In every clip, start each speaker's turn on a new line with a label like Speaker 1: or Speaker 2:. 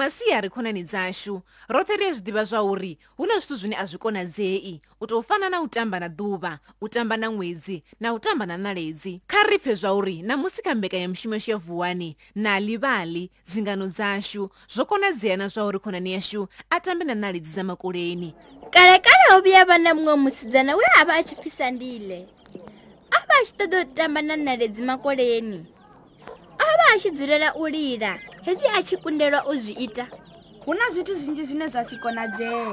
Speaker 1: masiyari khonani dzashu rothe riyazvidiva zvauri hune zvithu zvine azvikonadzei utofana nautamba naduva utamba namwedzi nautamba nanaledzi karipfe zvauri namusikambeka yemushumo shevhuwani nalivali dzingano dzashu zvokonadzeyana zvauri khonani yashu atambe nanaledzi zamakoleni
Speaker 2: kare kare ubiya vana mumwe musidzana uye ava achipfisa ndile ava achitoda kutamba nanaledzi makoleni ava achidzurera ulira hezi a tshi kundelwa u zwi ita
Speaker 3: hu na zwithu zwinzhi zwine zwa si konadzee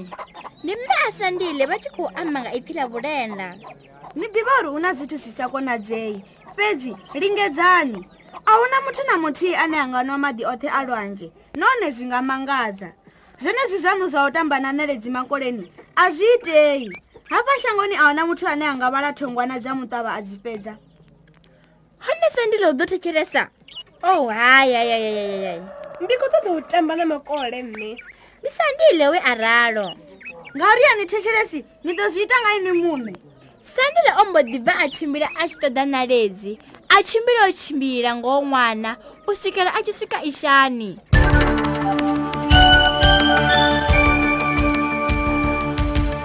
Speaker 2: ndi mbasa ndile vha tshi khou amba nga ipfi ḽa vhulenda
Speaker 3: ni ḓivha uri hu na zwithu zwi sa konadzei fhedzi lingedzani a hu na muthu na muthihi ane a nga nwa maḓi oṱhe a lwanje nahone zwi nga mangadza zwenezwi zwanu zwa u tamba na neledzi makoleni a zwi itei hafha shangoni a hu na muthu ane a nga vhala thongwana dza muṱavha a dzi fhedza
Speaker 2: honesa ndi ḽo u ḓo thetshelesa oh hayayayayayayayi
Speaker 3: ndi kho ṱoḓa u tamba na makole nṋe
Speaker 2: ndi sa ndile we aralo
Speaker 3: ngauri ya ni thetshelesi ni ḓo zwi ita nga ini muṋe
Speaker 2: sandile o mbo ḓi bva a tshimbila a tshi ṱoḓa naledzi a tshimbila o tshimbila ngoo ṅwana u swikela a tshi swika ishani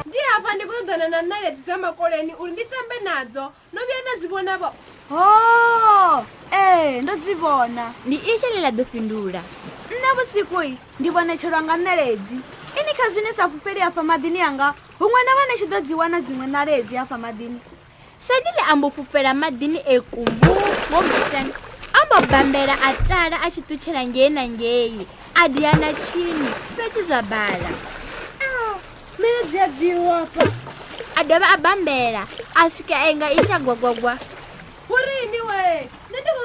Speaker 3: ndi hafha ndi khou ṱoḓana na naledzi dza makoleni uri ndi tambe nadzo no vhuya na dzi vhonavo
Speaker 4: hoo oh, ee eh, ndo dzi vona
Speaker 2: ndi ishe ḽi ḽa ḓo fhindula
Speaker 3: nṋe vhusiku ndi vhonetshelwa nga ṋeledzi ini kha zwine sa fhufheli hafha maḓini anga huṅwe na vha ni tshi ḓo dzi wana dziṅwe ṋaledzi hafha maḓini
Speaker 2: sa ndi ḽi ambo fhufhela maḓini ekumbu ho mashani ambo bambela a tala a tshi ṱutshela ngeye na ngeyi a diyana tshini fhedzi zwa bala
Speaker 3: ṋeledzi ah, a dziwapa
Speaker 2: a dovha a bambela a swika enga isha gwagwagwa gwa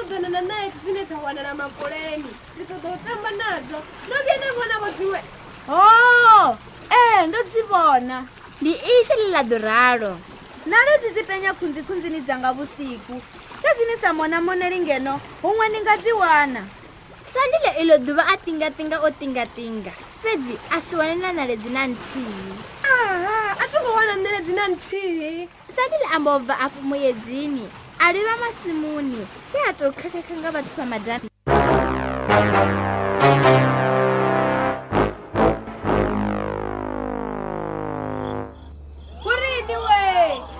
Speaker 3: ṱoḓana na nights dzine dza wanala makoleni ndi ṱoḓa u tamba nadzo no vhuya na vhona vho
Speaker 4: dziwe ho ee ndo dzi vhona
Speaker 2: ndi ishe ḽila ḓuralo
Speaker 3: na ledzi dzi penya khunzikhunzini dzanga vhusiku kha zwini sa mona moneli ngeno huṅwe ni nga dzi wana
Speaker 2: sa ndile iḽo ḓuvha a tingatinga o tingatinga fhedzi a si wanela naledzi na nthihi
Speaker 3: aha a thongo wana naledzi na nthihi
Speaker 2: sa ndile ambo bva afho muyedzini aliva masimuni iyatokhakakanga vathu va madhambi
Speaker 3: kurini we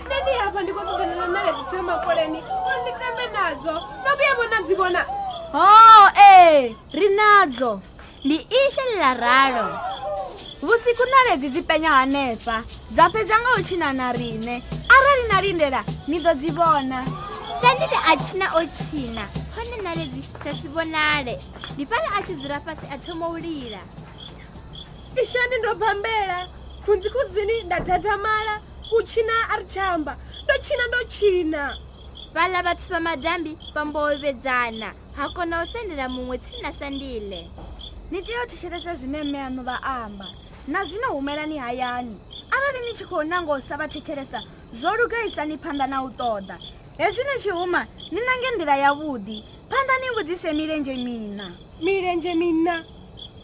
Speaker 3: ndeni hapa ndikokokanana naleti tsamba koleni unditembe nadzo vabuya vona ndzi vona
Speaker 4: ho e ri nadzo
Speaker 2: ni ixa lilararo
Speaker 3: vusiku na lebyi dzi penya hanefa dza pedza nga u china na rine arali na lindela ni do dzi vona
Speaker 2: sendile a tshina o tshina hone naledzi sa si vonale ndi fhala a tshi dzula fhasi a thoma u lila
Speaker 3: ishani ndo bambela khunzi khudzini nda dhadhamala u tshina a ri tshamba ndo tshina ndo tshina
Speaker 2: fhala vhathu vha madambi vha mbovedzana ha kona u sendela muṅwe tsini na sandile
Speaker 3: ni tea u thetshelesa zwine meanu vha amba na zwino humelani hayani arali ni tshi khou nango sa vha thetshelesa zwo lugaisani phanḓa na u ṱoḓa hezwi ni tshi huma ni na nge ndila yavhuḓi phanda ni mbudzise milenzhe mina milenzhe mina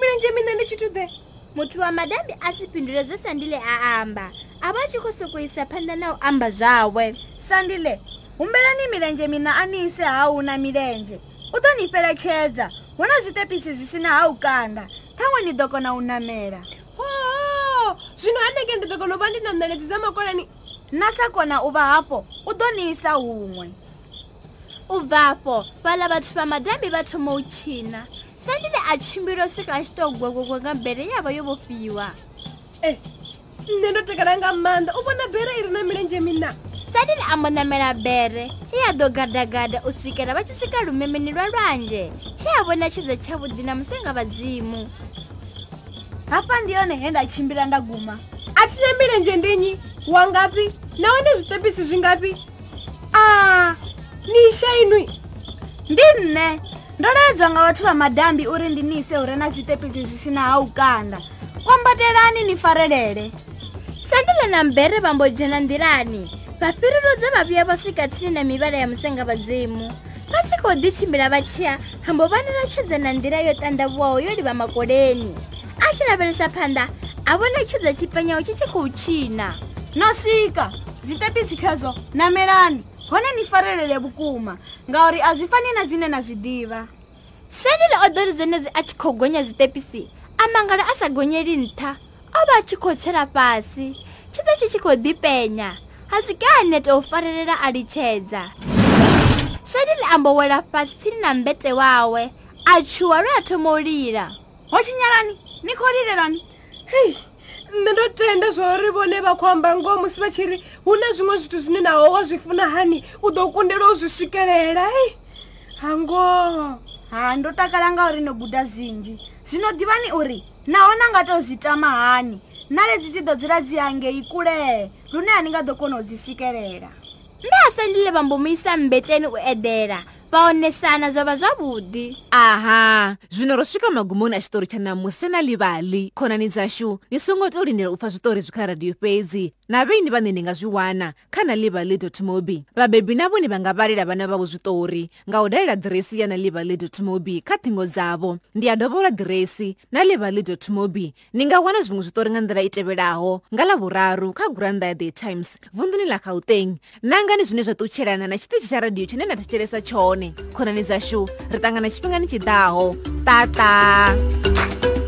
Speaker 3: milenzhe mina ndi tshi tude
Speaker 2: muthu wa madabi a si phindule zwe sandile a amba a vha a tshi khou sokou isa phanda na u amba zwawe
Speaker 3: sandile humbelani milenzhe mina a ni ise hau na milenzhe u ḓo ni feletshedza hu na zwitepisi zwi si na ha u kanda thanwe ni ḓo kona u namela hoho zwino hanenge ndi ḓo kona u vha ndi na naledzi dza makolani na hlakona u vapo u to niyisa wun'we
Speaker 2: u vapo vala vathu va madyambi va thoma wu china sanile a chimbilo swika xitogwegwegwenga
Speaker 3: mbere
Speaker 2: ya va yo vofiwa
Speaker 3: e nne no tekelanga mandla u vona bere i ri na milenje mina
Speaker 2: sanile a monamela bere i ya do gadagada u swikela va chisika lumemeni lwa lwandle i ya vona xidze chavudina musenga vadzimu
Speaker 3: hapa ndi yone henda chimbila nda guma hatina milenje ndinyi wangapi nawo ni zvitepisi zvingapi a ah, niishainwi ndi nne ndoledzwa nga vathu va madhambi uri ndinise hure na zvitepisi zvisina ha ukanda kombotelani ni farelele
Speaker 2: sandile na mbere vambo dzhena ndilani vafhirirudze vavuya va swika tsini na mivala ya musenga vadzimu va tshi khou ḓitshimbila va tshiya hambo vanelatshedza na ndila yo tandavuwaho yo livamakoleni a tshi lavelisa phanḓa a vona tshidza tshipenyao tshi tshi khou tshina
Speaker 3: no swika zwitepisi khezo namelani hone ni farelele vhukuma ngauri a zwi fani na zwine na zwi ḓivha
Speaker 2: senile o dori zwenezwi a tshi khou gonya zwitepisi a mangala a sa gonyeli nṱha o vha a tshi khou tsela fhasi tshidza tshi tshi khou ḓipenya ha swike anete u farelela a litshedza senile ambo wela fhasi tsini na mbete wawe a tshuwa lwe a thomo u lila
Speaker 3: ho tshinyalani ni khou lilelani hei nṋe ndo tenda zvori vhone vha khou amba ngoho musi vha tshi ri hu na zwiṅwe zwithu zwine naho wa zwi funa hani u ḓo kundela u zwi swikelela hei hangoho ha ndo takala ngauri no guda zwinzhi zwino ḓivani uri naho na nga to zwi tama hani naledzi dzi ḓo dzula dzi hangei kulee lune a ni nga ḓo kona u dzi swikelela
Speaker 2: nda sendile vhambo muisa mmbeteni u edela vaonesana zova zvavudi
Speaker 1: aha zvino ro swika magumoni a xitori cha namusi na livali khonani dzaxu ni songo to rindela u pfa switori byi kha radiyo fezi navini vane ni nga zwi wana kha na livaly mobi vabebi na vone va nga valela vana vavo zwitori nga u dalela diresi ya na livaly mobi kha thingo dzavo ndi ya dovola diresi na livaly mobi ni nga wana zwiṅwe zwitori nga nḓila i tevhelaho nga lavuraru kha guranda ya the times vunduni ḽa gauteng nangani zwine zwa ṱutshelana na tshiṱitshi tsha radiyo tshine na thetshelesa tshone khonani dzashu ri ṱangana tshifhingani tshiḓaho tata